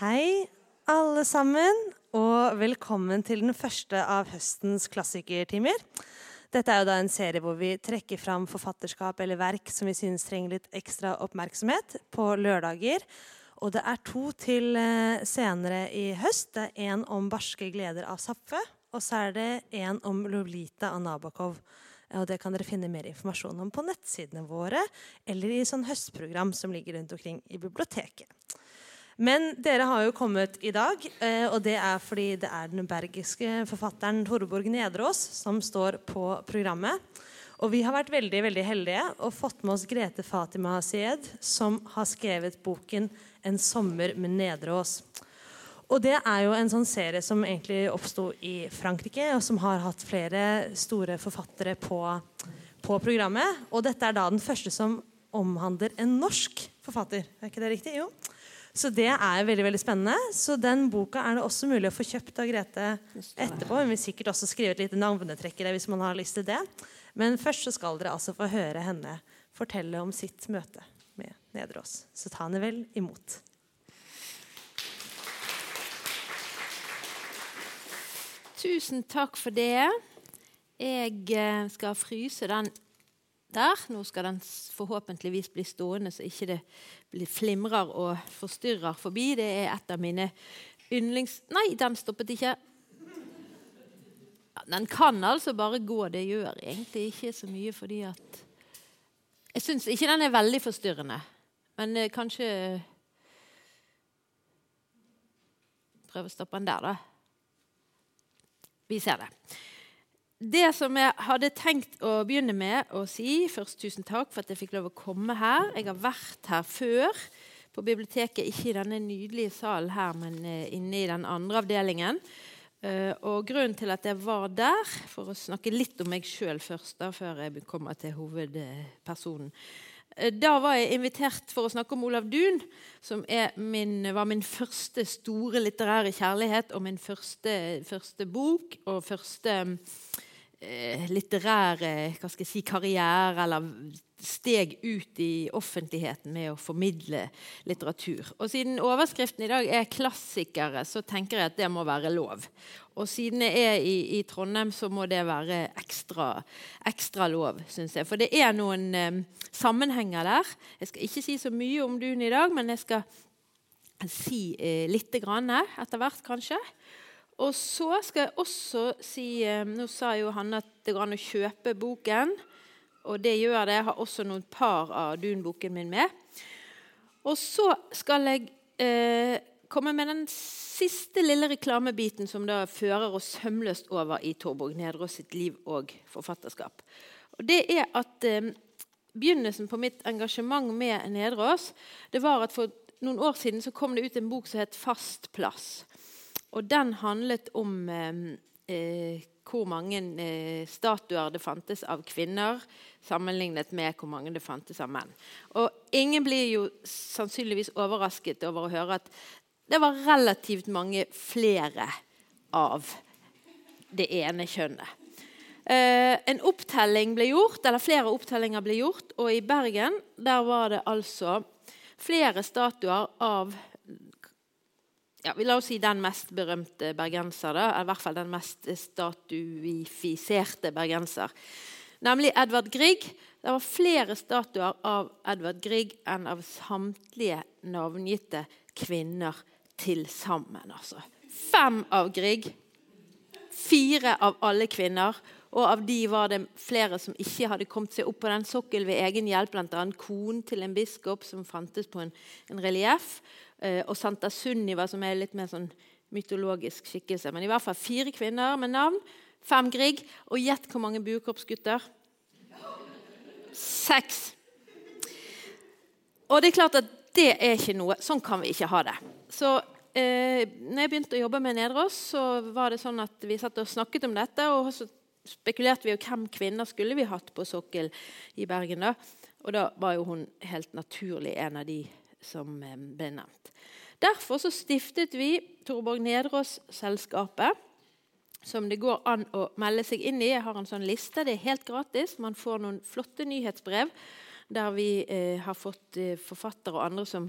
Hei, alle sammen, og velkommen til den første av høstens klassikertimer. Dette er jo da en serie hvor vi trekker fram forfatterskap eller verk som vi synes trenger litt ekstra oppmerksomhet, på lørdager. Og det er to til eh, senere i høst. Det er en om barske gleder av Zapfe, og så er det en om Lolita av Nabokov. Og det kan dere finne mer informasjon om på nettsidene våre eller i sånn høstprogram som ligger rundt omkring i biblioteket. Men dere har jo kommet i dag, eh, og det er fordi det er den bergiske forfatteren Torborg Nedreås som står på programmet. Og vi har vært veldig veldig heldige og fått med oss Grete Fatima Hasied, som har skrevet boken 'En sommer med Nedreås'. Og det er jo en sånn serie som egentlig oppsto i Frankrike, og som har hatt flere store forfattere på, på programmet. Og dette er da den første som omhandler en norsk forfatter. Er ikke det riktig? Jo. Så det er veldig veldig spennende. Så den boka er det også mulig å få kjøpt av Grete etterpå. Hun vil sikkert også skrive et lite navnetrekk i det hvis man har lyst til det. Men først så skal dere altså få høre henne fortelle om sitt møte med Nederås. Så ta henne vel imot. Tusen takk for det. Jeg eh, skal fryse den der. Nå skal den forhåpentligvis bli stående, så ikke det blir flimrer og forstyrrer forbi. Det er et av mine yndlings... Nei, den stoppet ikke. Den kan altså bare gå. Det gjør egentlig ikke så mye fordi at Jeg syns ikke den er veldig forstyrrende, men eh, kanskje Prøve å stoppe den der, da. Vi ser det. Det som jeg hadde tenkt å begynne med å si Først tusen takk for at jeg fikk lov å komme her. Jeg har vært her før på biblioteket, ikke i denne nydelige salen her, men eh, inne i den andre avdelingen. Uh, og grunnen til at jeg var der, for å snakke litt om meg sjøl først, da, før jeg kommer til hovedpersonen uh, Da var jeg invitert for å snakke om Olav Duun, som min, var min første store litterære kjærlighet og min første, første bok og første eh, litterære hva skal jeg si, karriere eller steg ut i offentligheten med å formidle litteratur. Og Siden overskriften i dag er 'klassikere', så tenker jeg at det må være lov. Og siden jeg er i, i Trondheim, så må det være ekstra, ekstra lov, syns jeg. For det er noen um, sammenhenger der. Jeg skal ikke si så mye om Dun i dag, men jeg skal si eh, litt grann etter hvert, kanskje. Og så skal jeg også si eh, Nå sa jo han at det går an å kjøpe boken. Og det gjør det. Jeg har også noen par av Dun-boken min med. Og så skal jeg eh, komme med den siste lille reklamebiten som da fører oss sømløst over i Torborg Nedreås sitt liv og forfatterskap. Og det er at eh, Begynnelsen på mitt engasjement med Nedreås det var at for noen år siden så kom det ut en bok som het 'Fast plass'. Og den handlet om eh, eh, hvor mange eh, statuer det fantes av kvinner sammenlignet med hvor mange det fantes av menn. Og Ingen blir jo sannsynligvis overrasket over å høre at det var relativt mange flere av det ene kjønnet. Eh, en opptelling ble gjort, eller Flere opptellinger ble gjort, og i Bergen der var det altså flere statuer av ja, vi La oss si den mest berømte bergenser. Da, eller I hvert fall den mest statuifiserte bergenser. Nemlig Edvard Grieg. Det var flere statuer av Edvard Grieg enn av samtlige navngitte kvinner til sammen. Altså. Fem av Grieg. Fire av alle kvinner. Og av de var det flere som ikke hadde kommet seg opp på den sokkelen ved egen hjelp, bl.a. konen til en biskop som fantes på en, en relieff. Eh, og Santa Sunniva, som er litt mer sånn mytologisk skikkelse. Men i hvert fall fire kvinner med navn. Fem Grieg. Og gjett hvor mange buekorpsgutter? Seks. Og det er klart at det er ikke noe Sånn kan vi ikke ha det. Så eh, når jeg begynte å jobbe med Nedreås, så var det sånn at vi satt og snakket om dette. Og så spekulerte vi jo hvem kvinner skulle vi hatt på sokkel i Bergen. da. Og da var jo hun helt naturlig en av de som eh, ble nevnt. Derfor så stiftet vi Torborg Nedreås-selskapet, som det går an å melde seg inn i. Jeg har en sånn liste. Det er helt gratis. Man får noen flotte nyhetsbrev der vi eh, har fått eh, forfattere og andre som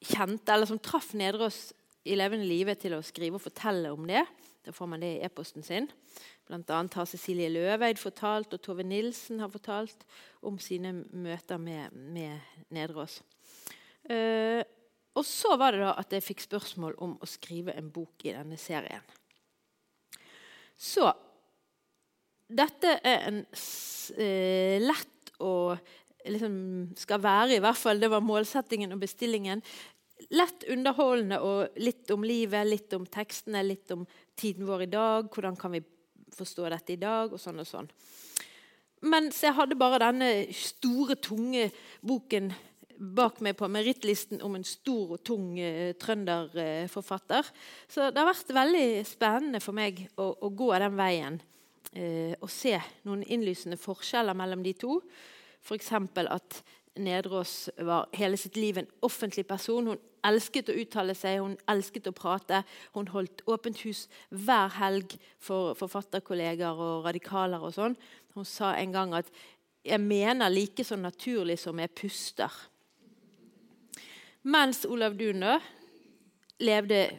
kjente, eller som traff Nedreås i levende live til å skrive og fortelle om det. Da får man det i e-posten sin. Annet har Cecilie Løveid fortalt, og Tove Nilsen har fortalt om sine møter med, med Nedreås. Uh, og så var det da at jeg fikk spørsmål om å skrive en bok i denne serien. Så dette er en uh, lett og liksom skal være, i hvert fall det var målsettingen og bestillingen, lett underholdende og litt om livet, litt om tekstene, litt om tiden vår i dag. Hvordan kan vi forstå dette i dag? Og sånn og sånn. Mens jeg hadde bare denne store, tunge boken bak meg på merittlisten om en stor og tung uh, trønderforfatter. Uh, Så det har vært veldig spennende for meg å, å gå den veien uh, og se noen innlysende forskjeller mellom de to. F.eks. at Nedrås var hele sitt liv en offentlig person. Hun elsket å uttale seg, hun elsket å prate. Hun holdt åpent hus hver helg for forfatterkolleger og radikaler. og sånn. Hun sa en gang at 'jeg mener like så naturlig som jeg puster'. Mens Olav Duun levde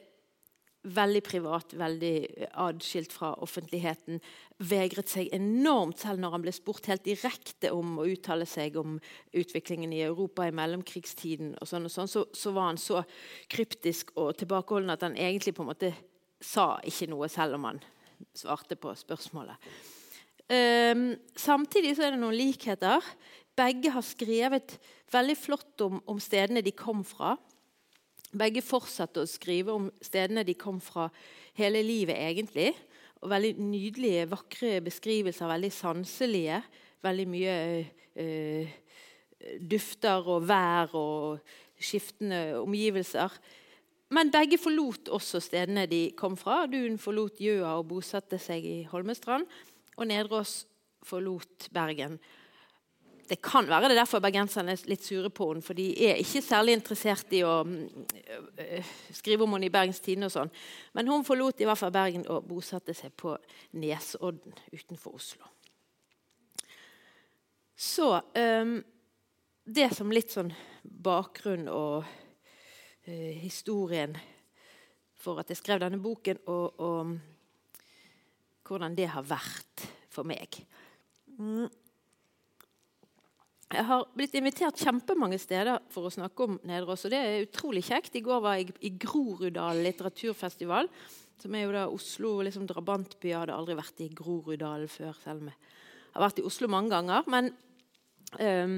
veldig privat, veldig adskilt fra offentligheten. Vegret seg enormt, selv når han ble spurt helt direkte om å uttale seg om utviklingen i Europa i mellomkrigstiden, og sånn og sånn, så, så, var han så kryptisk og tilbakeholden at han egentlig på en måte sa ikke noe, selv om han svarte på spørsmålet. Um, samtidig så er det noen likheter. Begge har skrevet veldig flott om, om stedene de kom fra. Begge fortsatte å skrive om stedene de kom fra hele livet, egentlig. Og veldig nydelige, vakre beskrivelser, veldig sanselige. Veldig mye øh, dufter og vær og skiftende omgivelser. Men begge forlot også stedene de kom fra. Dun forlot Gjøa og bosatte seg i Holmestrand. Og Nedreås forlot Bergen det kan være det derfor bergenserne er litt sure på henne. For de er ikke særlig interessert i å øh, skrive om henne i Bergens Tidende. og sånn. Men hun forlot i hvert fall Bergen og bosatte seg på Nesodden utenfor Oslo. Så Det som litt sånn bakgrunn og uh, historien for at jeg skrev denne boken, og, og hvordan det har vært for meg. Mm. Jeg har blitt invitert kjempemange steder for å snakke om Nederås. Og det er utrolig kjekt. I går var jeg i Groruddalen litteraturfestival. Som er jo da Oslo liksom drabantby. Jeg hadde aldri vært i Groruddalen før, selv om jeg har vært i Oslo mange ganger. Men um,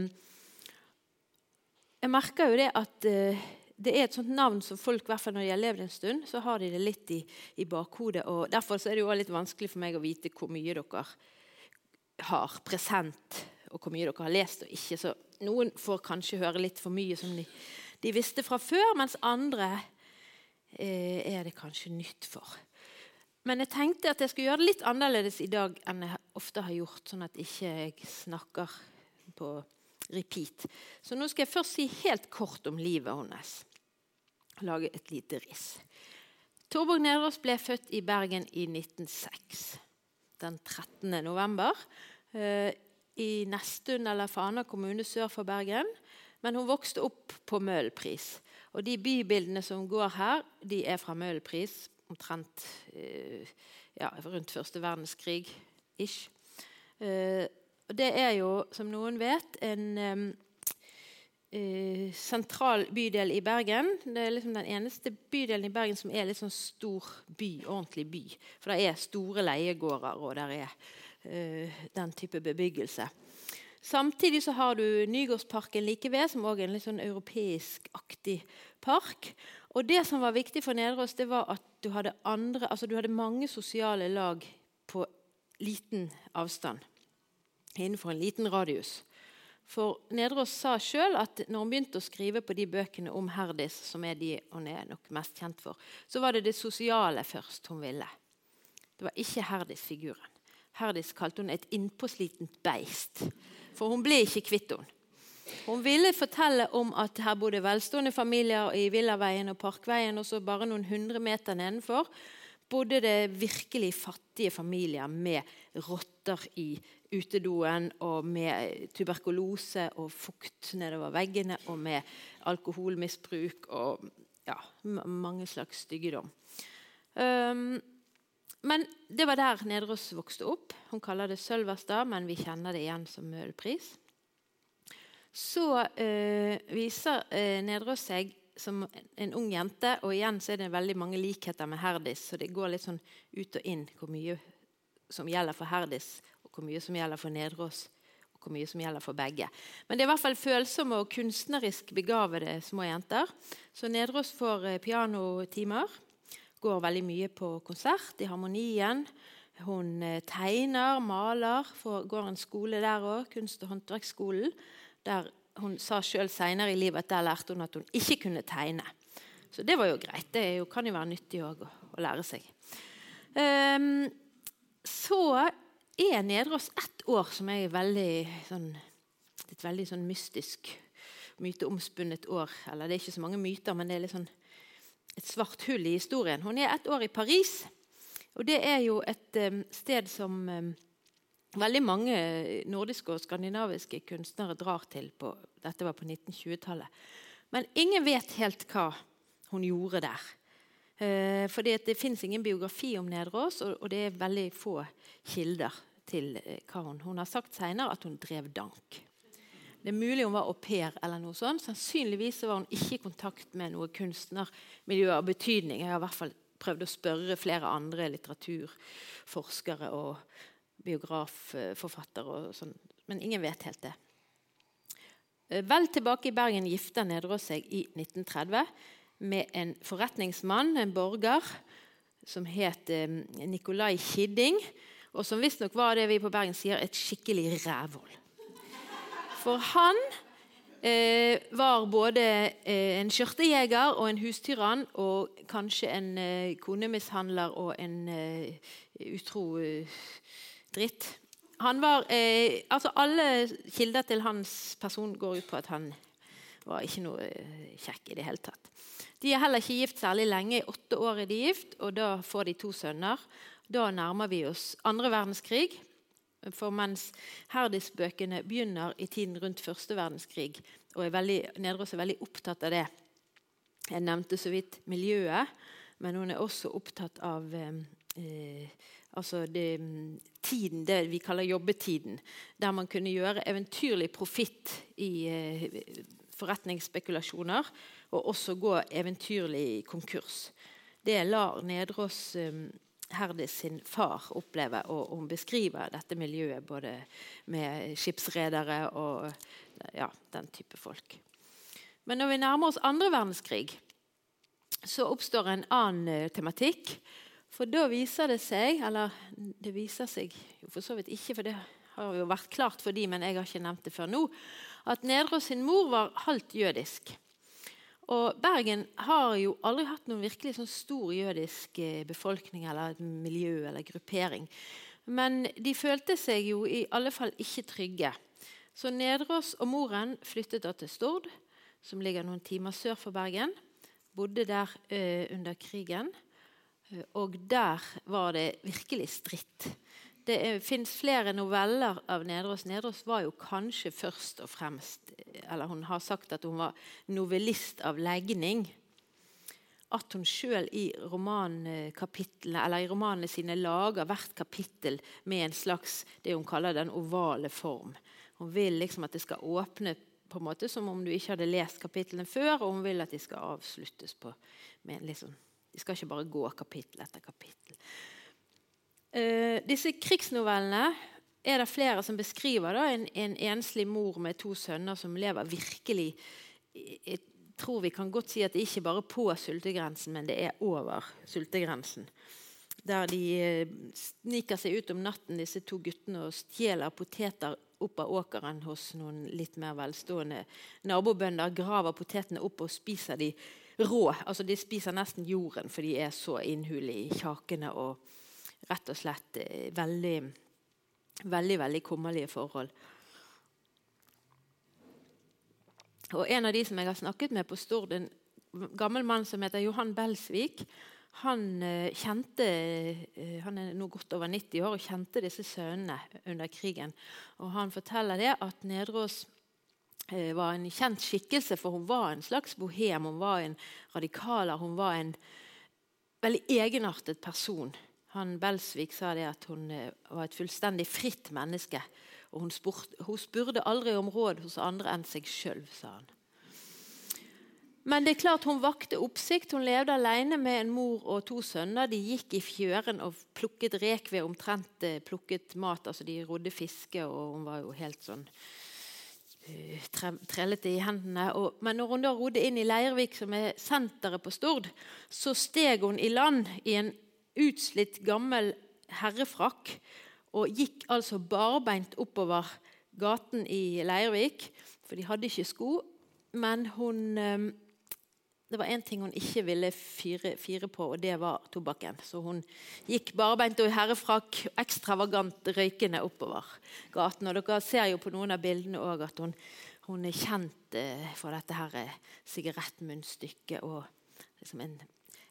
jeg merker jo det at uh, det er et sånt navn som folk, i hvert fall når de har levd en stund, så har de det litt i, i bakhodet. og Derfor er det jo litt vanskelig for meg å vite hvor mye dere har present og hvor mye dere har lest og ikke. Så noen får kanskje høre litt for mye som de, de visste fra før, mens andre eh, er det kanskje nytt for. Men jeg tenkte at jeg skulle gjøre det litt annerledes i dag enn jeg ofte har gjort, sånn at ikke jeg snakker på repeat. Så nå skal jeg først si helt kort om livet hennes. Lage et lite riss. Torborg Nedreås ble født i Bergen i 1906. Den 13. november. I Nesttun eller Fana kommune sør for Bergen. Men hun vokste opp på Møhlenpris. Og de bybildene som går her, de er fra Møhlenpris. Omtrent eh, ja, rundt første verdenskrig. Ish. Eh, det er jo, som noen vet, en eh, sentral bydel i Bergen. Det er liksom den eneste bydelen i Bergen som er litt sånn stor by. Ordentlig by. For det er store leiegårder, og der er den type bebyggelse. Samtidig så har du Nygårdsparken like ved, som også er en litt sånn europeisk-aktig park. Og det som var viktig for Nederås, det var at du hadde, andre, altså du hadde mange sosiale lag på liten avstand. Innenfor en liten radius. For Nederås sa sjøl at når hun begynte å skrive på de bøkene om Herdis, som er de hun er nok mest kjent for, så var det det sosiale først hun ville. Det var ikke Herdis-figuren. Herdis kalte hun et innpåslitent beist. For hun ble ikke kvitt henne. Hun ville fortelle om at her bodde velstående familier i Villaveien og Parkveien, og så bare noen hundre meter nedenfor bodde det virkelig fattige familier med rotter i utedoen og med tuberkulose og fukt nedover veggene og med alkoholmisbruk og ja, mange slags styggedom. Um, men det var der Nedreås vokste opp. Hun kaller det Sølverstad, men vi kjenner det igjen som Møhlepris. Så øh, viser øh, Nedreås seg som en ung jente, og igjen så er det veldig mange likheter med Herdis. Så det går litt sånn ut og inn hvor mye som gjelder for Herdis, og hvor mye som gjelder for Nedros hvor mye som gjelder for begge. Men det er i hvert fall følsomme og kunstnerisk begavede små jenter. Så Nedreås får eh, pianotimer. Går veldig mye på konsert i Harmonien. Hun eh, tegner, maler. Får, går en skole der òg, kunst- og håndverksskolen. Der hun sa sjøl seinere i livet at der lærte hun at hun ikke kunne tegne. Så det var jo greit. Det jo, kan jo være nyttig å, å lære seg. Um, så er Nedreås ett år som er veldig, sånn, et veldig sånn mystisk, myteomspunnet år. Eller det er ikke så mange myter, men det er litt sånn et svart hull i historien. Hun er ett år i Paris. Og det er jo et um, sted som um, veldig mange nordiske og skandinaviske kunstnere drar til. På, dette var på 1920-tallet. Men ingen vet helt hva hun gjorde der. Eh, For Det fins ingen biografi om Nedreås, og, det er veldig få kilder til eh, hva hun Hun har sagt senere at hun drev dank. Det er mulig hun var au pair. eller noe sånt. Sannsynligvis var hun ikke i kontakt med noe kunstnermiljø av betydning. Jeg har i hvert fall prøvd å spørre flere andre litteraturforskere og biografforfattere, og sånn. men ingen vet helt det. Eh, vel tilbake i Bergen gifta Nedreås seg i 1930 med en forretningsmann, en borger, som het eh, Nikolai Kidding. Og som visstnok var det vi på Bergen sier, et skikkelig rævhold. For han eh, var både eh, en skjørtejeger og en hustyrann og kanskje en eh, konemishandler og en eh, utro eh, dritt. Han var, altså Alle kilder til hans person går ut på at han var ikke noe kjekk i det hele tatt. De er heller ikke gift særlig lenge. I åtte år er de gift, og da får de to sønner. Da nærmer vi oss andre verdenskrig. For mens Herdis-bøkene begynner i tiden rundt første verdenskrig, og er veldig, Nedros er veldig opptatt av det Jeg nevnte så vidt miljøet, men hun er også opptatt av eh, altså det, tiden, det vi kaller jobbetiden. Der man kunne gjøre eventyrlig profitt i eh, forretningsspekulasjoner og også gå eventyrlig konkurs. Det lar Nedreås um, Herdis sin far opplever. og hun beskriver dette miljøet både med skipsredere og ja, den type folk. Men når vi nærmer oss andre verdenskrig, så oppstår en annen uh, tematikk. For da viser det seg Eller det viser seg jo for så vidt ikke, for det har jo vært klart for de, men jeg har ikke nevnt det før nå, at Nedre sin mor var halvt jødisk. Og Bergen har jo aldri hatt noen virkelig sånn stor jødisk eh, befolkning eller miljø eller gruppering. Men de følte seg jo i alle fall ikke trygge. Så Nedreås og moren flyttet da til Stord, som ligger noen timer sør for Bergen. Bodde der ø, under krigen. Eh, og der var det virkelig stritt. Det fins flere noveller av Nedreås. Nedreås var jo kanskje først og fremst Eller hun har sagt at hun var novellist av legning. At hun sjøl i i romanene sine lager hvert kapittel med en slags det hun kaller den ovale form. Hun vil liksom at det skal åpne på en måte som om du ikke hadde lest kapitlene før, og hun vil at de skal avsluttes på med liksom, De skal ikke bare gå kapittel etter kapittel. Uh, disse krigsnovellene er det flere som beskriver da, en, en, enslig mor med to sønner som lever virkelig Jeg tror vi kan godt si at det ikke bare er på sultegrensen, men det er over sultegrensen. Der de uh, sniker seg ut om natten, disse to guttene, og stjeler poteter opp av åkeren hos noen litt mer velstående nabobønder. Graver potetene opp og spiser de rå. Altså De spiser nesten jorden, for de er så innhulige i kjakene. og rett og slett eh, veldig, veldig, veldig kummerlige forhold. Og En av de som jeg har snakket med på Stord, en gammel mann som heter Johan Belsvik, han eh, kjente eh, Han er nå godt over 90 år og kjente disse sønnene under krigen. Og Han forteller det at Nedrås eh, var en kjent skikkelse, for hun var en slags bohem. Hun var en radikaler. Hun var en veldig egenartet person. Han Belsvik sa det at hun eh, var et fullstendig fritt menneske. Og hun, spurte, hun spurte aldri om råd hos andre enn seg sjøl, sa han. Men det er klart hun vakte oppsikt. Hun levde alene med en mor og to sønner. De gikk i fjøren og plukket rekved, omtrent eh, plukket mat. altså De rodde fiske, og hun var jo helt sånn uh, trellete i hendene. Men når hun da rodde inn i Leirvik, som er senteret på Stord, så steg hun i land i en utslitt, gammel herrefrakk og gikk altså barbeint oppover gaten i Leirvik, for de hadde ikke sko. Men hun uh, det var én ting hun ikke ville fire, fire, på, og det var tobakken. Så hun gikk barbeint og i herrefrakk ekstravagant røykende oppover gaten. Og dere ser jo på noen av bildene òg at hun, hun er kjent eh, for dette her eh, sigarettmunnstykket og liksom en,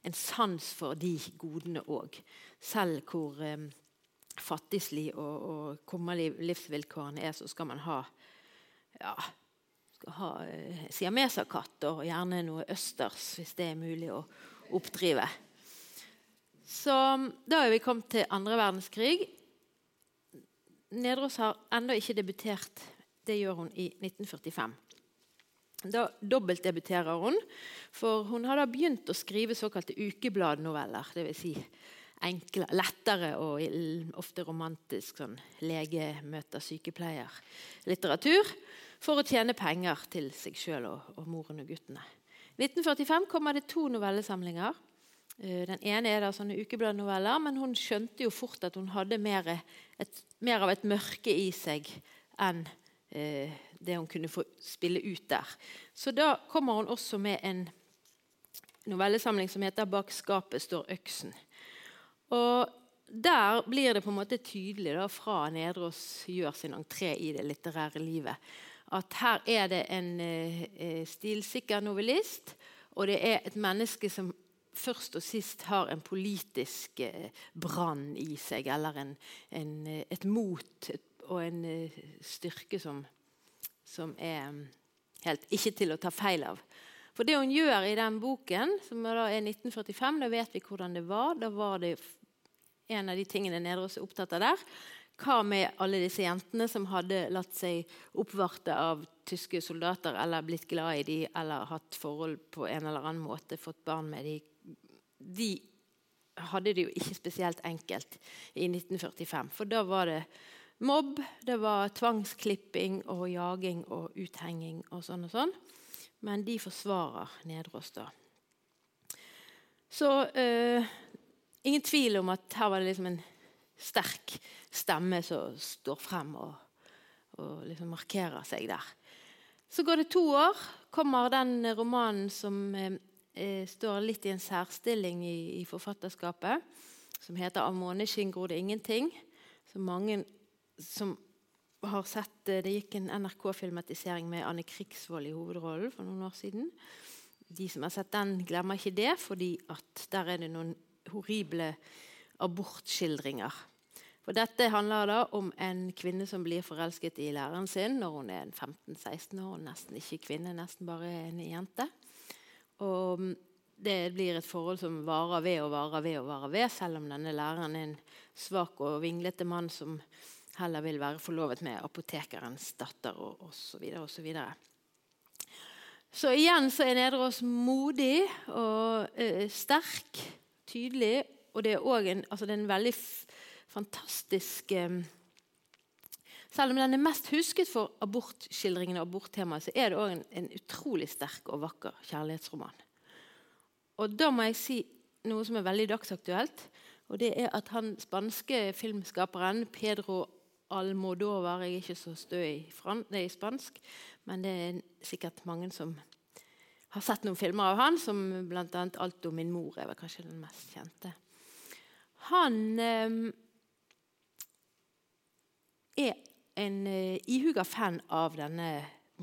en, sans for de godene òg. Selv hvor eh, fattigslig og, og kummerlig livsvilkårene er, så skal man ha ja, skal ha eh, siameserkatt og gjerne noe østers, hvis det er mulig å oppdrive. Så da er vi kommet til andre verdenskrig. Nedreås har ennå ikke debutert. Det gjør hun i 1945. Da dobbeltdebuterer hun, for hun har da begynt å skrive såkalte ukebladnoveller. Dvs. Si lettere og ofte romantisk sånn lege møter sykepleier-litteratur for å tjene penger til seg sjøl og, og, moren og guttene. I 1945 kommer det to novellesamlinger. Eh, den ene er da sånne ukebladnoveller, men hun skjønte jo fort at hun hadde mer, et, mer av et mørke i seg enn det hun kunne få spille ut der. Så da kommer hun også med en novellesamling som heter 'Bak skapet står øksen'. Og der blir det på en måte tydelig da, fra Nedros gjør sin entré i det litterære livet at her er det en eh, eh, stilsikker novellist, og det er et menneske som først og sist har en politisk eh, brann i seg, eller en, en, eh, et mot et, og en eh, styrke som, som, er mm, helt ikke til å ta feil av. For det hun gjør i den boken, som da er 1945, da vet vi hvordan det var. Da var det en av de tingene Nedreås er opptatt av der, hva med alle disse jentene som hadde latt seg oppvarte av tyske soldater eller blitt glad i dem eller hatt forhold på en eller annen måte, fått barn med dem? De hadde det jo ikke spesielt enkelt i 1945. For da var det mobb, det var tvangsklipping og jaging og uthenging og sånn og sånn. Men de forsvarer Nedreås da. Så eh, ingen tvil om at her var det liksom en sterk stemme som står frem og, og liksom markerer seg der. Så går det to år, kommer den romanen som eh, eh, står litt i en særstilling i, i forfatterskapet, som heter 'Av måneskinn gror det ingenting'. Som mange som har sett eh, Det gikk en NRK-filmatisering med Anne Krigsvold i hovedrollen for noen år siden. De som har sett den, glemmer ikke det, fordi at der er det noen horrible abortskildringer for Dette handler da om en kvinne som blir forelsket i læreren sin når hun er 15-16 år. Nesten ikke kvinne, nesten bare en jente. Og mm, det blir et forhold som varer ved og varer ved, og varer ved, selv om denne læreren er en svak og vinglete mann som heller vil være forlovet med apotekerens datter og osv. Videre, så igjen så er Nederås modig og uh, sterk, tydelig. Og det er òg en, altså en veldig fantastisk eh, Selv om den er mest husket for abortskildringene og aborttemaet, så er det òg en, en, utrolig sterk og vakker kjærlighetsroman. Og da må jeg si noe som er veldig dagsaktuelt. Og det er at han spanske filmskaperen Pedro Almodovar Jeg er ikke så stø i, i spansk, men det er sikkert mange som har sett noen filmer av han, som bl.a. 'Alt om min mor' er vel kanskje den mest kjente. Han eh, er en eh, ihuga fan av denne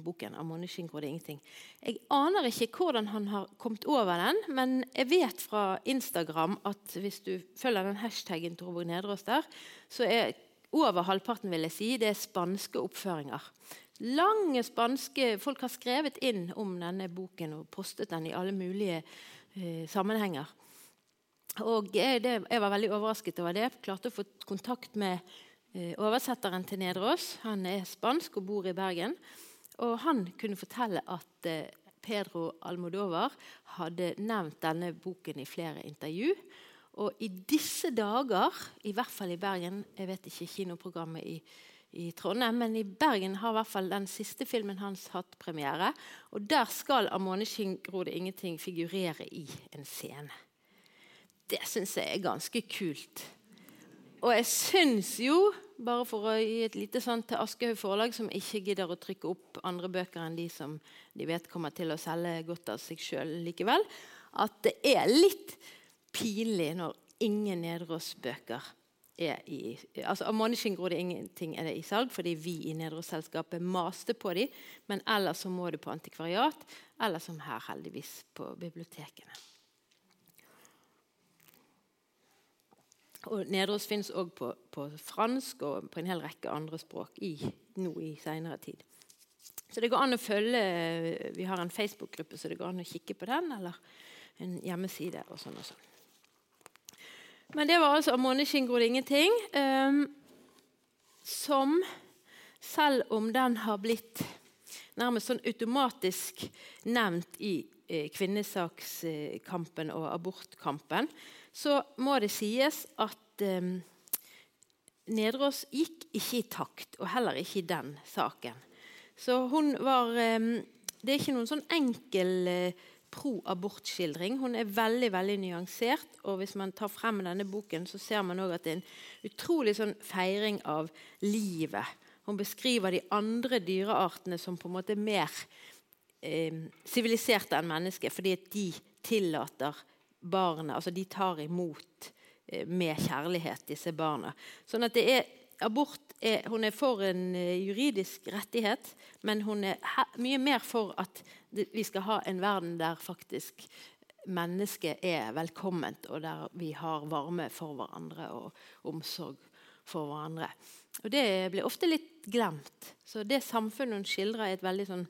boken. av Måneskinn det ingenting. Jeg aner ikke hvordan han har kommet over den, men jeg vet fra Instagram at hvis du følger den hashtaggen Torborg Nedreås der, så er over halvparten vil jeg si, det er spanske oppføringer. Lange spanske Folk har skrevet inn om denne boken og postet den i alle mulige eh, sammenhenger. Og jeg, det, jeg, var veldig overrasket over det. Klarte å få kontakt med eh, oversetteren til Nederås. Han er spansk og bor i Bergen. Og han kunne fortelle at eh, Pedro Almodovar hadde nevnt denne boken i flere intervju. Og i disse dager, i hvert fall i Bergen Jeg vet ikke kinoprogrammet i, i Trondheim, men i Bergen har i hvert fall den siste filmen hans hatt premiere. Og der skal 'Av måneskinn gror det ingenting' figurere i en scene. Det syns jeg er ganske kult. Og jeg syns jo, bare for å gi et lite sånt til Aschehoug forlag, som ikke gidder å trykke opp andre bøker enn de som de vet kommer til å selge godt av seg sjøl likevel, at det er litt pinlig når ingen Nedros-bøker er i altså Av Måneskinn gror det ingenting er det i salg, fordi vi i Nedros-selskapet maste på dem. Men ellers så må du på antikvariat, eller som her, heldigvis, på bibliotekene. Og Nederås fins òg på, på, fransk og på en hel rekke andre språk i, nå i seinere tid. Så det går an å følge Vi har en Facebook-gruppe, så det går an å kikke på den. Eller en hjemmeside og sånn og sånn. Men det var altså 'Måneskinn gror ingenting', um, som selv om den har blitt nærmest sånn automatisk nevnt i eh, kvinnesakskampen og abortkampen, så må det sies at eh, Nedrås gikk ikke i takt, og heller ikke i den saken. Så hun var eh, Det er ikke noen sånn enkel eh, pro-abortskildring. Hun er veldig veldig nyansert. og Hvis man tar frem denne boken, så ser man også at det er en utrolig sånn feiring av livet. Hun beskriver de andre dyreartene som på en måte mer eh, siviliserte eh, enn mennesker, fordi at de tillater barnet Altså de tar imot eh, med kjærlighet, disse barna. Sånn at det er abort er, hun er for en uh, juridisk rettighet, men hun er mye mer for at vi skal ha en verden der faktisk mennesket er velkomment, og der vi har varme for hverandre og omsorg for hverandre. Og Det blir ofte litt glemt. Så det samfunnet hun skildrer, er et veldig sånn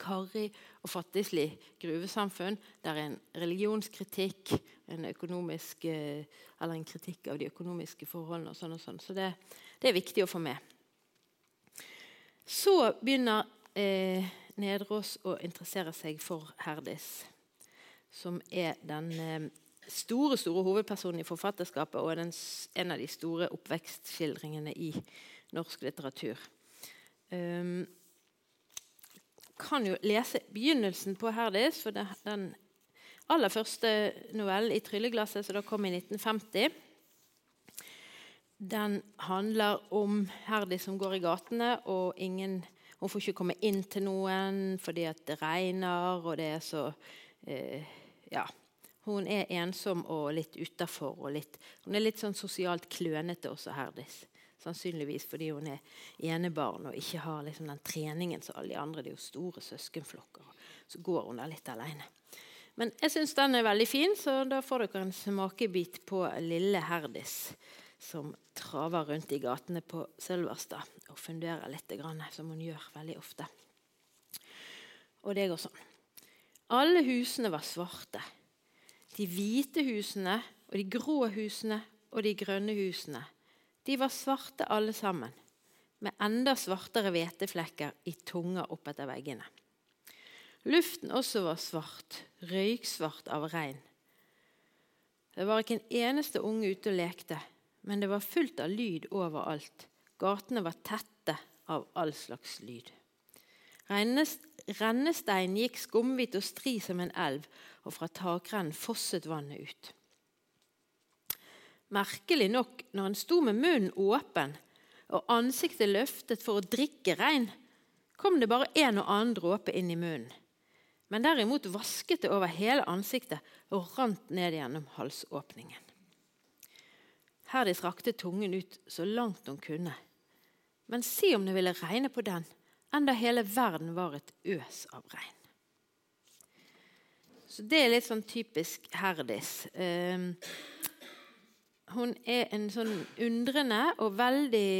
karrig og fattigslig gruvesamfunn. Der er en religionskritikk, en, økonomisk, eh, eller en kritikk av de økonomiske forholdene. og sånn og sånn. Så det, det, er viktig å få med. Så begynner eh, Nedrås å interessere seg for Herdis, som er den eh, store store hovedpersonen i forfatterskapet og den, en av de store oppvekstskildringene i norsk litteratur. Um, kan jo lese begynnelsen på Herdis, for det, den aller første novellen i 'Trylleglasset', som da kom i 1950. Den handler om Herdis som går i gatene, og ingen, hun får ikke komme inn til noen fordi det regner, og det er så eh, Ja. Hun er ensom og litt utafor. Hun er litt sånn sosialt klønete også, Herdis. Sannsynligvis fordi hun er enebarn og ikke har liksom den treningen som alle de andre. Det er jo store søskenflokker. Så går hun der litt alene. Men jeg syns den er veldig fin, så da får dere en smakebit på lille Herdis som traver rundt i gatene på Sølverstad og funderer litt, som hun gjør veldig ofte. Og det går sånn. Alle husene var svarte. De hvite husene og de grå husene og de grønne husene. De var svarte alle sammen, med enda svartere hveteflekker i tunga oppetter veggene. Luften også var svart, røyksvart av regn. Det var ikke en eneste unge ute og lekte, men det var fullt av lyd overalt. Gatene var tette av all slags lyd. Rennesteinen gikk skumhvit og stri som en elv, og fra takrennen fosset vannet ut. Merkelig nok, når en sto med munnen åpen og ansiktet løftet for å drikke regn, kom det bare en og annen dråpe inn i munnen. Men derimot vasket det over hele ansiktet og rant ned gjennom halsåpningen. Herdis rakte tungen ut så langt hun kunne. Men si om det ville regne på den, enda hele verden var et øs av regn. Så Det er litt sånn typisk Herdis. Um, hun er en sånn undrende og veldig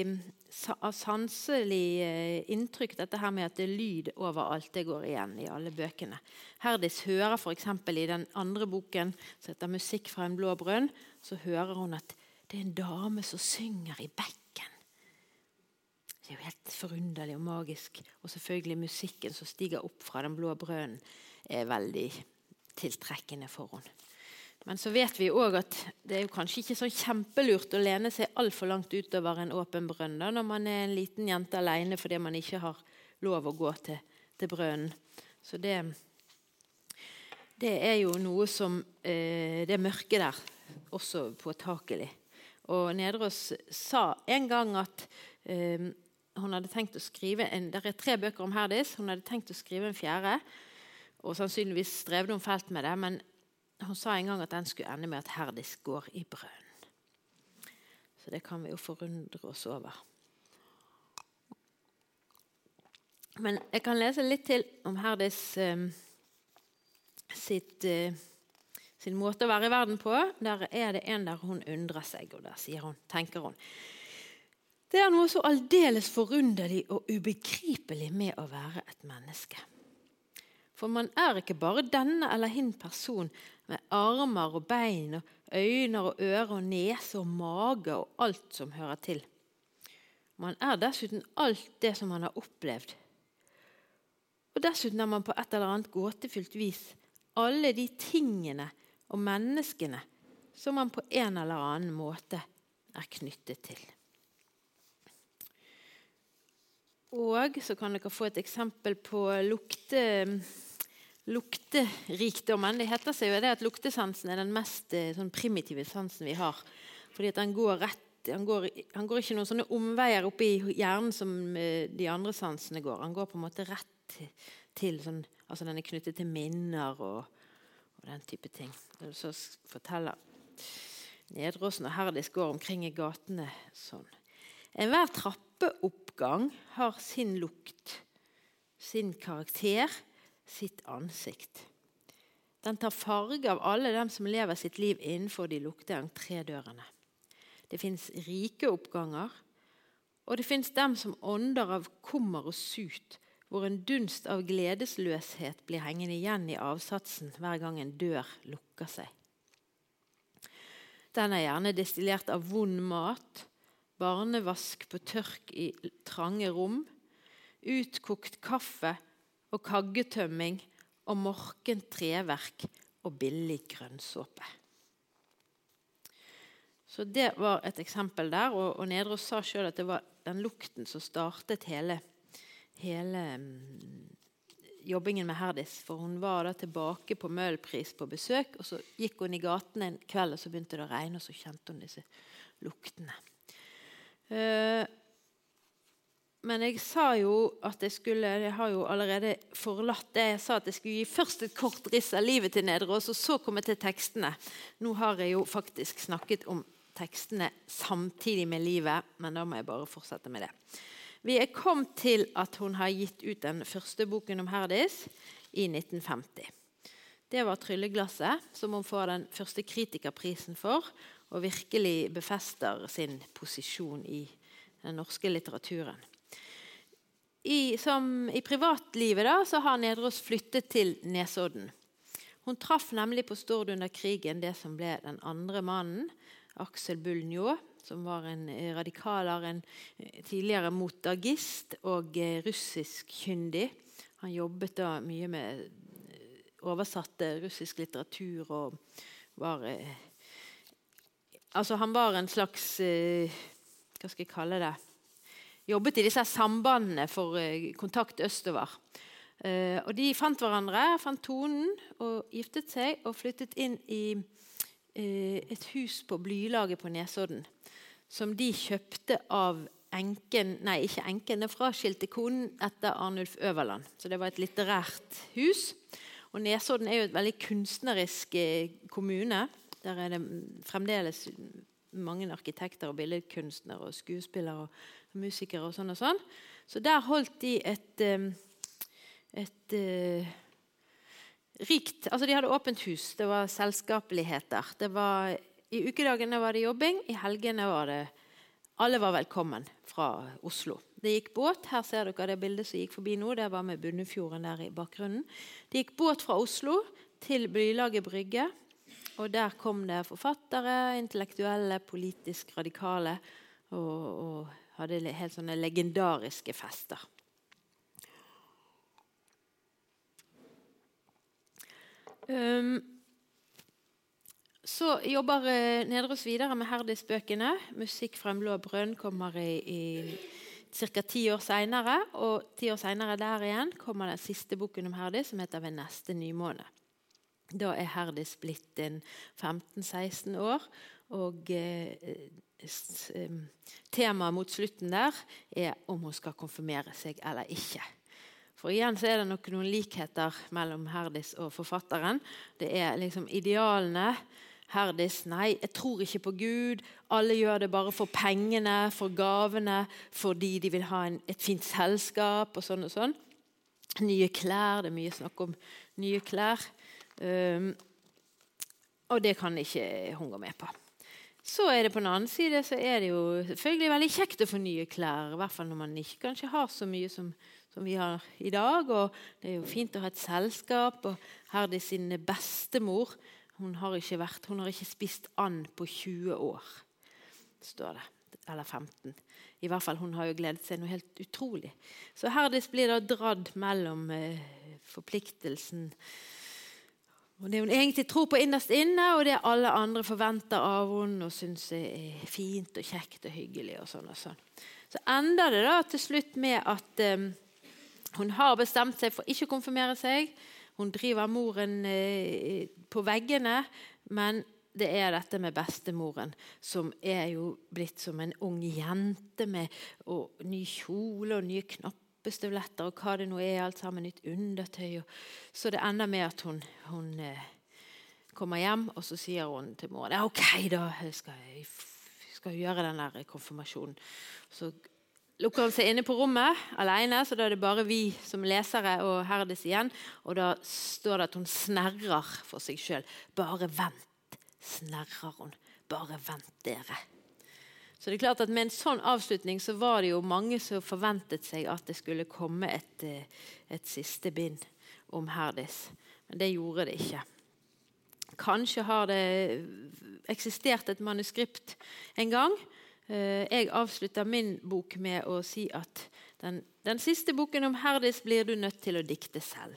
sanselig eh, inntrykk, dette her med at det er lyd overalt. Det går igjen i alle bøkene. Herdis hører f.eks. i den andre boken, som heter 'Musikk fra en blå brønn', så hører hun at det er en dame som synger i bekken. Det er jo helt forunderlig og magisk. Og selvfølgelig musikken som stiger opp fra den blå brønnen, er veldig tiltrekkende for henne. Men så vet vi òg at det er jo kanskje ikke så kjempelurt å lene seg altfor langt utover en åpen brønn da, når man er en liten jente alene fordi man ikke har lov å gå til, til brønnen. Så det, det, er jo noe som eh, Det mørket der også påtakelig. Og Nedreås sa en gang at eh, hun hadde tenkt å skrive en, Det er tre bøker om Herdis. Hun hadde tenkt å skrive en fjerde. Og sannsynligvis strevde hun fælt med det. Men hun sa en gang at den skulle ende med at Herdis går i brønn. Så det kan vi jo forundre oss over. Men jeg kan lese litt til om Herdis eh, sitt, eh, sin måte å være i verden på. Der er det en der hun undrer seg, og der hun, tenker hun Det er noe så aldeles forunderlig og ubegripelig med å være et menneske. For man er ikke bare denne eller hin person med armer og bein og øyne og ører og nese og mage og alt som hører til. Man er dessuten alt det som man har opplevd. Og dessuten er man på et eller annet gåtefylt vis alle de tingene og menneskene som man på en eller annen måte er knyttet til. Og så kan dere få et eksempel på lukte lukterikdommen. Det heter seg jo det at luktesansen er den mest eh, sånn primitive sansen vi har. Fordi at den går rett han går, han går, ikke noen sånne omveier oppi hjernen som eh, de andre sansene går. Han går på en måte rett til sånn, altså Den er knyttet til minner og, og den type ting. Så forteller Nedreåsen og Herdis går omkring i gatene sånn. Enhver trappeoppgang har sin lukt, sin karakter sitt ansikt. Den tar farge av alle dem som lever sitt liv innenfor de lukte entrédørene. Det fins rike oppganger, og det fins dem som ånder av kommer og sut, hvor en dunst av gledesløshet blir hengende igjen i avsatsen hver gang en dør lukker seg. Den er gjerne destillert av vond mat, barnevask på tørk i trange rom, utkokt kaffe og kaggetømming og morkent treverk og billig grønnsåpe. Så Det var et eksempel der. Og, og Nedros sa sjøl at det var den lukten som startet hele, hele um, jobbingen med Herdis. For hun var da tilbake på Møhlenpris på besøk, og så gikk hun i gaten en kveld, og så begynte det å regne, og så kjente hun disse luktene. Uh, men jeg sa jo at jeg skulle Jeg har jo allerede forlatt det. Jeg sa at jeg skulle gi først et kort riss av livet til Nederås, og så komme til tekstene. Nå har jeg jo faktisk snakket om tekstene samtidig med livet, men da må jeg bare fortsette med det. Vi er kommet til at hun har gitt ut den første boken om Herdis i 1950. Det var 'Trylleglasset', som hun får den første kritikerprisen for, og virkelig befester sin posisjon i den norske litteraturen. I, som, I privatlivet da, så har Nedreås flyttet til Nesodden. Hun traff nemlig på Stord under krigen det som ble den andre mannen, Aksel Bull som var en eh, radikaler, en eh, tidligere motagist og eh, russiskkyndig. Han jobbet da mye med oversatte russisk litteratur og var Altså, han var en slags Hva skal jeg kalle det? Jobbet i disse sambandene for eh, kontakt østover. Eh, og De fant hverandre, fant tonen, og giftet seg og flyttet inn i eh, et hus på Blylaget på Nesodden. Som de kjøpte av enken, nei, ikke enken, den fraskilte konen etter Arnulf Øverland. Så det var et litterært hus. Og Nesodden er jo et veldig kunstnerisk kommune. Der er det fremdeles mange arkitekter og billedkunstnere og skuespillere og musikere og sånn og sånn. Så der holdt de et, et et rikt Altså, de hadde åpent hus. Det var selskapeligheter. Det var, I ukedagene var det jobbing, i helgene var det alle var velkommen fra Oslo. Det gikk båt. Her ser dere det bildet som gikk forbi nå. Det var med Bunnefjorden der i bakgrunnen. Det gikk båt fra Oslo til Blylaget brygge. Og der kom det forfattere, intellektuelle, politisk radikale og, og hadde helt sånne legendariske fester. Um, så jobber Nedreås videre med Herdis-bøkene. 'Musikk fra en blå brønn' kommer i, i ca. ti år seinere. Og ti år seinere der igjen kommer den siste boken om Herdis, som heter 'Ved neste nymåne'. Da er Herdis blitt 15-16 år, og eh, temaet mot slutten der er om hun skal konfirmere seg eller ikke. For igjen så er det nok noen likheter mellom Herdis og forfatteren. Det er liksom idealene. Herdis nei, jeg tror ikke på Gud. Alle gjør det bare for pengene, for gavene, fordi de vil ha en, et fint selskap og sånn og sånn. Nye klær. Det er mye snakk om nye klær. Um, og det kan ikke hun gå med på. Så er det på den annen side så er det jo selvfølgelig veldig kjekt å få nye klær. I hvert fall når man ikke kanskje har så mye som, som, vi har i dag. Og det er jo fint å ha et selskap. Og her er sin bestemor. Hun har ikke, vært, hun har ikke spist and på 20 år, står det. Eller 15. I hvert fall, Hun har jo gledet seg noe helt utrolig. Så Herdis blir da dratt mellom eh, forpliktelsen og Det hun egentlig tror på innerst inne, og det alle andre forventer av henne og syns er fint og kjekt og hyggelig. og sånn og sånn. Så ender det da til slutt med at um, hun har bestemt seg for ikke å konfirmere seg. Hun driver moren uh, på veggene, men det er dette med bestemoren, som er jo blitt som en ung jente med og, ny kjole og nye knapper hoppestøvletter og hva det nå er, alt sammen nytt undertøy. Så det ender med at hun, hun eh, kommer hjem, og så sier hun til mor ja, OK, da skal jeg skal gjøre den der konfirmasjonen. Så lukker hun seg inne på rommet alene, så da er det bare vi som lesere og Herdis igjen. Og da står det at hun snerrer for seg sjøl. Bare vent, snerrer hun. Bare vent, dere. Så det er klart at Med en sånn avslutning så var det jo mange som forventet seg at det skulle komme et, eh, et siste bind om Herdis. Men det gjorde det ikke. Kanskje har det eksistert et manuskript en gang. Eh, jeg avslutter min bok med å si at den, den siste boken om Herdis blir du nødt til å dikte selv.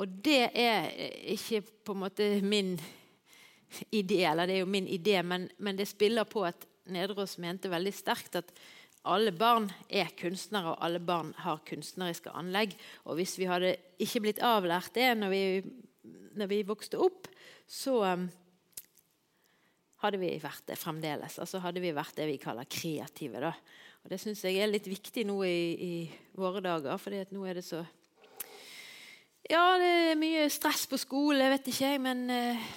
Og det er ikke på en måte min idé, eller det er jo min idé, men, men det spiller på at Nedros mente veldig sterkt at alle barn er kunstnere, og alle barn har kunstneriske anlegg. Og hvis vi hadde ikke blitt avlært det når vi, når vi vokste opp, så um, hadde vi vært det fremdeles. Altså hadde vi vært det vi kaller kreative. Da. Og Det syns jeg er litt viktig nå i, i våre dager, for nå er det så Ja, det er mye stress på skole, vet ikke jeg, men uh,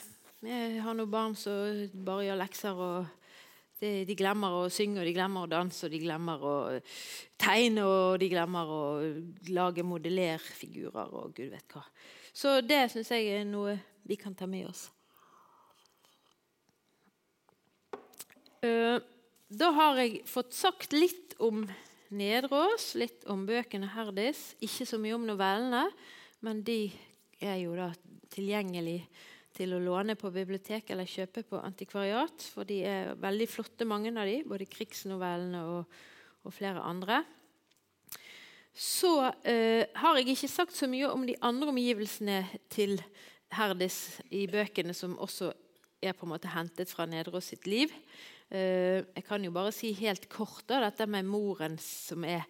jeg har noen barn som bare gjør lekser og de glemmer å synge, og de glemmer å danse, og de glemmer å tegne, og de glemmer å lage modellerfigurer og gud vet hva. Så det syns jeg er noe vi kan ta med oss. Uh, da har jeg fått sagt litt om Nedrås, litt om bøkene Herdis. Ikke så mye om novellene, men de er jo da tilgjengelige til å låne på bibliotek eller kjøpe på antikvariat. For de er veldig flotte, mange av de, både krigsnovellene og, og flere andre. Så eh, har jeg ikke sagt så mye om de andre omgivelsene til Herdis i bøkene, som også er på en måte hentet fra Nedreås sitt liv. Eh, jeg kan jo bare si helt kort da, dette med moren som er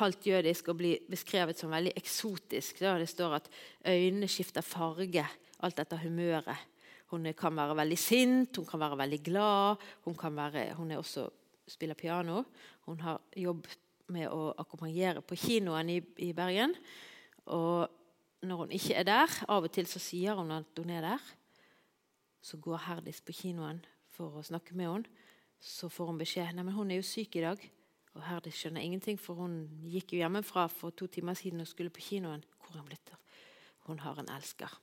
halvt jødisk og blir beskrevet som veldig eksotisk. Da. Det står at øynene skifter farge alt dette humøret. Hun kan være veldig sint, hun kan være veldig glad. Hun, kan være, hun er også spiller piano. Hun har jobb med å akkompagnere på kinoen i, i, Bergen. Og når hun ikke er der, av og til så sier hun at hun er der. Så går Herdis på kinoen for å snakke med henne. Så får hun beskjed Nei, men hun er jo syk i dag. Og Herdis skjønner ingenting, for hun gikk jo hjemmefra for to timer siden og skulle på kinoen. Hvor er hun blitt av? Hun har en elsker.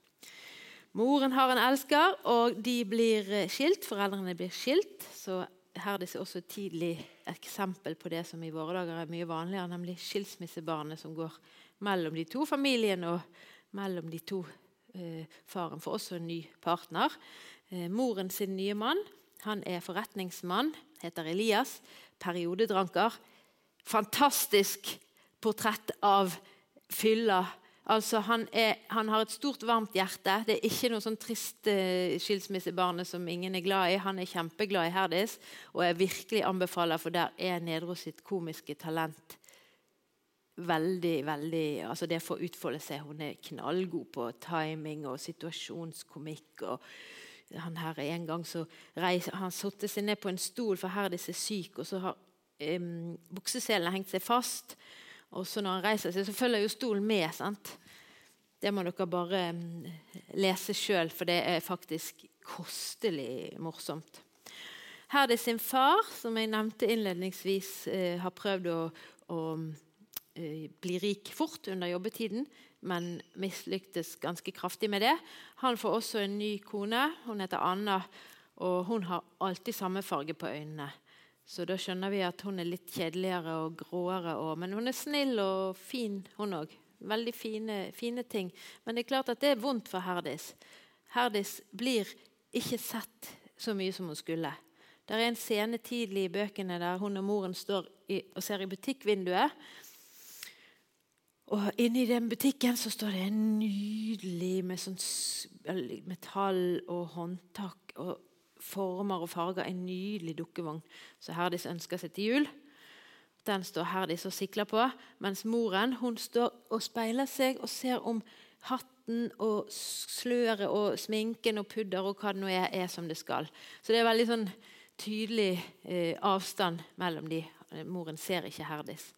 Moren har en elsker, og de blir eh, skilt. Foreldrene blir skilt. Så Herdis er også et tidlig eksempel på det som i våre dager er mye vanligere, nemlig skilsmissebarnet som går mellom de to familiene og mellom de to. Eh, faren får også en ny partner. Eh, moren sin nye mann han er forretningsmann, heter Elias. Periodedranker. Fantastisk portrett av fylla Altså, han, er, han, har et stort, varmt hjerte. Det er ikke noe sånn trist uh, skilsmissebarnet som ingen er glad i. Han er kjempeglad i Herdis, og jeg virkelig anbefaler, for der er Nedro sitt komiske talent veldig, veldig altså Det får utfolde seg. Hun er knallgod på timing og situasjonskomikk. og han her En gang så reiser, han satte seg ned på en stol, for Herdis er syk, og så har um, bukseselene hengt seg fast. Og så når han reiser seg, så følger jo stolen med. sant? Det må dere bare mm, lese sjøl, for det er faktisk kostelig morsomt. Her er det sin far, som jeg nevnte innledningsvis, eh, har prøvd å, å eh, bli rik fort under jobbetiden, men mislyktes ganske kraftig med det. Han får også en ny kone. Hun heter Anna, og hun har alltid samme farge på øynene. Så da skjønner vi at hun er litt kjedeligere og gråere. Og, men hun er snill og fin, hun òg. Veldig fine, fine, ting. Men det er klart at det er vondt for Herdis. Herdis blir ikke sett så mye som hun skulle. Det er en scene tidlig i bøkene der hun og moren står i, og ser i butikkvinduet. Og inni den butikken så står det en nydelig med sånn metall og håndtak. og former og farger en nydelig dukkevogn som Herdis ønsker seg til jul. Den står Herdis og sikler på, mens moren hun står og speiler seg og ser om hatten og sløret og sminken og pudder og hva det nå er, er som det skal. Så det er veldig sånn tydelig eh, avstand mellom de. Moren ser ikke Herdis.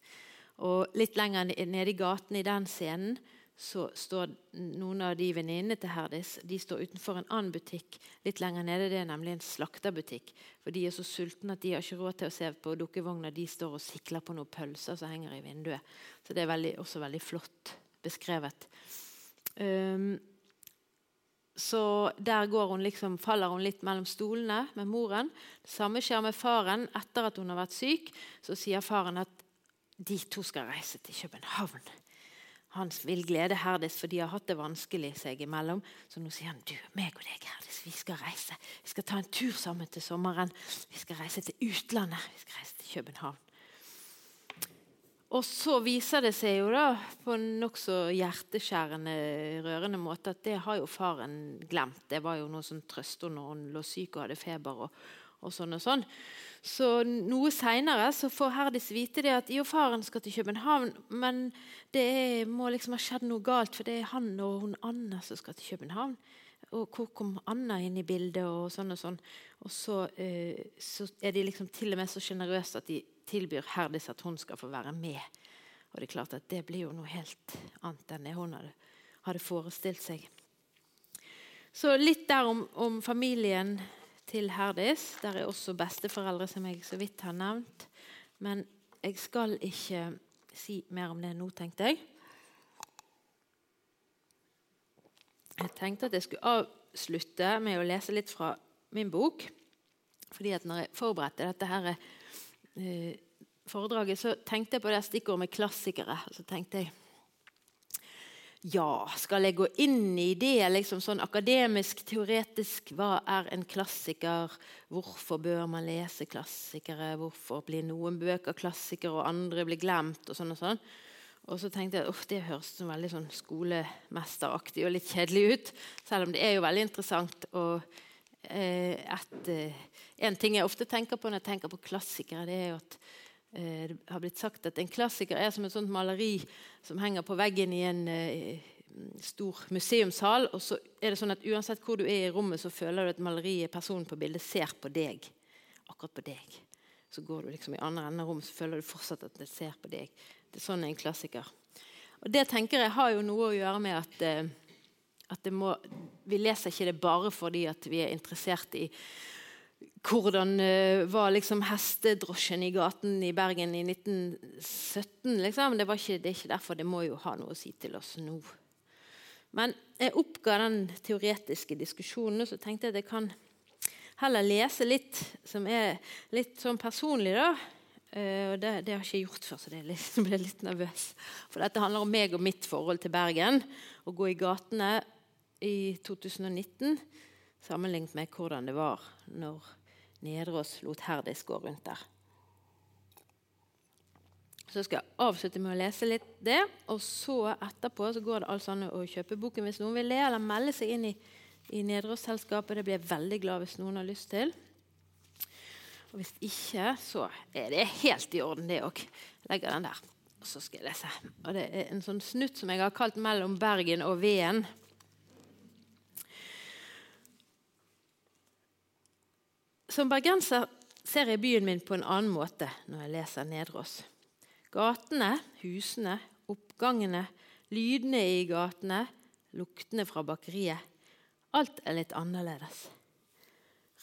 Og Litt lenger nede i gaten i den scenen så står noen av de venninnene til Herdis de står utenfor en annen butikk litt lenger nede. Det er nemlig en slakterbutikk. For De er så sultne at de har ikke råd til å se på dukkevogna. De står og sikler på noen pølser som henger i vinduet. Så det er veldig, også veldig flott beskrevet. Um, så der hun liksom, faller hun litt mellom stolene med moren. Det samme skjer med faren. Etter at hun har vært syk, så sier faren at de to skal reise til København. Han vil glede Herdis, for de har hatt det vanskelig seg imellom. Så nå sier han du, meg og deg, Herdis, vi skal reise. Vi skal ta en tur sammen til sommeren. Vi skal reise til utlandet. Vi skal reise til København. Og så viser det seg jo da på en nokså hjerteskjærende, rørende måte at det har jo faren glemt. Det var jo noe som trøste når hun lå syk og hadde feber. og, og sånn og sånn. Så Noe seinere får Herdis vite det at jo, faren skal til København, men det er, må liksom ha skjedd noe galt, for det er han og hun Anna som skal til København. Og hvor kom Anna inn i bildet? Og sånn og sånn. Og så, eh, så er de liksom til og med så sjenerøse at de tilbyr Herdis at hun skal få være med. Og det er klart at det blir jo noe helt annet enn det hun hadde, hadde forestilt seg. Så litt der om, om familien til Herdis. Der er også besteforeldre, som jeg så vidt har nevnt. Men jeg skal ikke si mer om det nå, tenkte jeg. Jeg tenkte at jeg skulle avslutte med å lese litt fra min bok. Fordi at når jeg forberedte dette her, eh, foredraget, så tenkte jeg på det stikkordet med klassikere. Så tenkte jeg ja, skal jeg gå inn i det liksom sånn akademisk, teoretisk? Hva er en klassiker? Hvorfor bør man lese klassikere? Hvorfor blir noen bøker klassikere, og andre blir glemt? Og sånn og sånn. Og så tenkte jeg at det høres som veldig sånn skolemesteraktig og litt kjedelig ut. Selv om det er jo veldig interessant. Og eh, et, eh, en ting jeg ofte tenker på når jeg tenker på klassikere, det er jo at det har blitt sagt at en klassiker er som et sånt maleri som henger på veggen i en eh, stor museumshall. og så er det sånn at Uansett hvor du er i rommet, så føler du at maleriet, personen på bildet, ser på deg. Akkurat på deg. Så går du liksom i andre enden av rommet, så føler du fortsatt at det ser på deg. Det er sånn en klassiker. Og Det tenker jeg har jo noe å gjøre med at, eh, at må, vi leser ikke det bare fordi at vi er interessert i hvordan uh, var liksom hestedrosjen i gaten i Bergen i 1917. Liksom. Det, ikke, det, er ikke derfor. Det må jo ha noe å si til oss nå. Men jeg oppga den teoretiske diskusjonen, og så tenkte jeg at jeg kan heller lese litt som er litt sånn personlig, da. Uh, og det, det, har jeg ikke gjort før, så jeg litt, ble litt nervøs. For dette handler om meg og mitt forhold til Bergen. Å gå i gatene i 2019 sammenlignet med hvordan det var når Nedreås lot Herdis gå rundt der. Så skal jeg avslutte med å lese litt det. Og så etterpå så går det altså an å kjøpe boken hvis noen vil le, eller melde seg inn i, i Nedreås-selskapet. Det blir jeg veldig glad hvis noen har lyst til. Og hvis ikke, så er det helt i orden, det òg. Legger den der. Og så skal jeg lese. Og det er en sånn snutt som jeg har kalt 'Mellom Bergen og Veen'. Som bergenser ser jeg byen min på en annen måte når jeg leser Nedreås. Gatene, husene, oppgangene, lydene i gatene, luktene fra bakeriet. Alt er litt annerledes.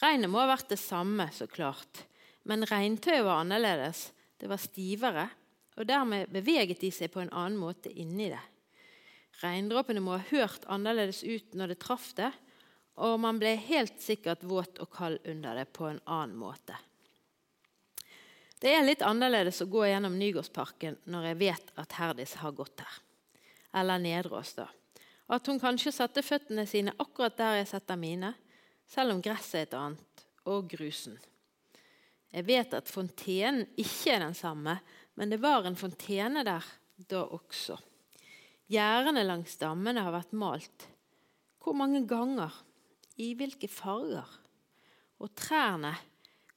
Regnet må ha vært det samme, så klart, men regntøyet var annerledes. Det var stivere, og dermed beveget de seg på en annen måte inni det. Regndråpene må ha hørt annerledes ut når det traff det, og man ble helt sikkert våt og kald under det på en annen måte. Det er litt annerledes å gå gjennom Nygårdsparken når jeg vet at Herdis har gått her. Eller Nedreås, da. At hun kanskje satte føttene sine akkurat der jeg setter mine, selv om gresset er et annet, og grusen. Jeg vet at fontenen ikke er den samme, men det var en fontene der da også. Gjerdene langs dammene har vært malt. Hvor mange ganger? I hvilke farger? Og trærne,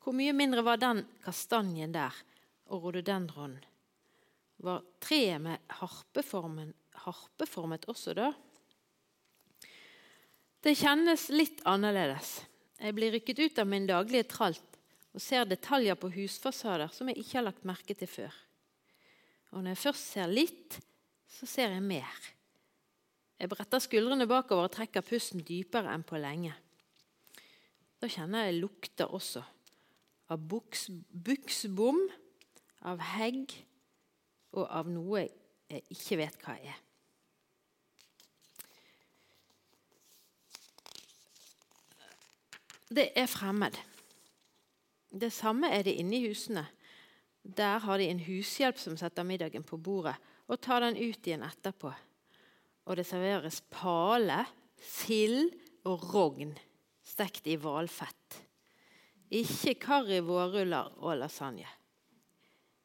hvor mye mindre var den kastanjen der og rododendron? Var treet med harpeformet også da? Det kjennes litt annerledes. Jeg blir rykket ut av min daglige tralt og ser detaljer på husfasader som jeg ikke har lagt merke til før. Og når jeg først ser litt, så ser jeg mer. Jeg bretter skuldrene bakover og trekker pusten dypere enn på lenge. Da kjenner jeg lukter også. Av buksbom, av hegg og av noe jeg ikke vet hva er. Det er fremmed. Det samme er det inne i husene. Der har de en hushjelp som setter middagen på bordet og tar den ut igjen etterpå og det serveres pale, sild og rogn stekt i hvalfett. Ikke karri, vårruller og lasagne.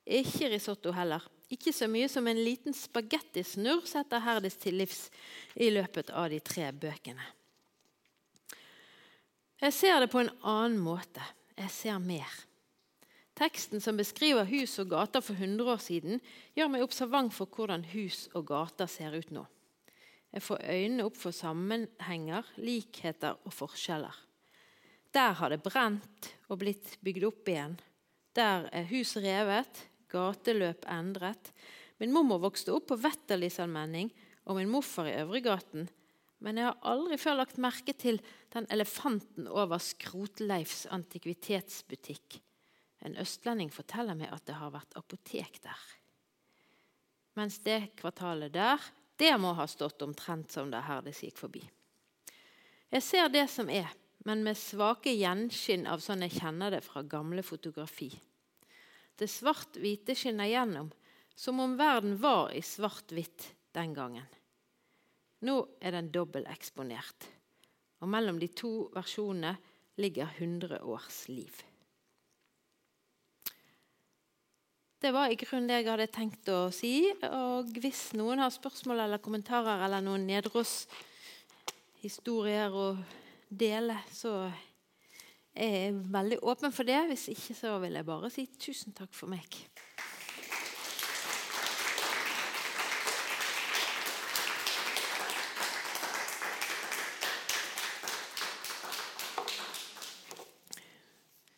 Ikke risotto heller. Ikke så mye som en liten spagettisnurr setter Herdis til livs i løpet av de tre bøkene. Jeg ser det på en annen måte. Jeg ser mer. Teksten som beskriver hus og gater for 100 år siden, gjør meg observant for hvordan hus og gater ser ut nå. Jeg får øynene opp for sammenhenger, likheter og forskjeller. Der har det brent og blitt bygd opp igjen. Der er hus revet, gateløp endret. Min mormor vokste opp på Wetterlisallmenning og min morfar i Øvregaten. Men jeg har aldri før lagt merke til den elefanten over Skrotleifs antikvitetsbutikk. En østlending forteller meg at det har vært apotek der. Mens det kvartalet der det må ha stått omtrent som det her det gikk forbi. Jeg ser det som er, men med svake gjenskinn av sånn jeg kjenner det fra gamle fotografi. Det svart-hvite skinner gjennom, som om verden var i svart-hvitt den gangen. Nå er den dobbelteksponert, og mellom de to versjonene ligger 100 års liv. Det var i grunnen det jeg hadde tenkt å si. Og hvis noen har spørsmål eller kommentarer eller noen nedross-historier å dele, så er jeg veldig åpen for det. Hvis ikke så vil jeg bare si tusen takk for meg.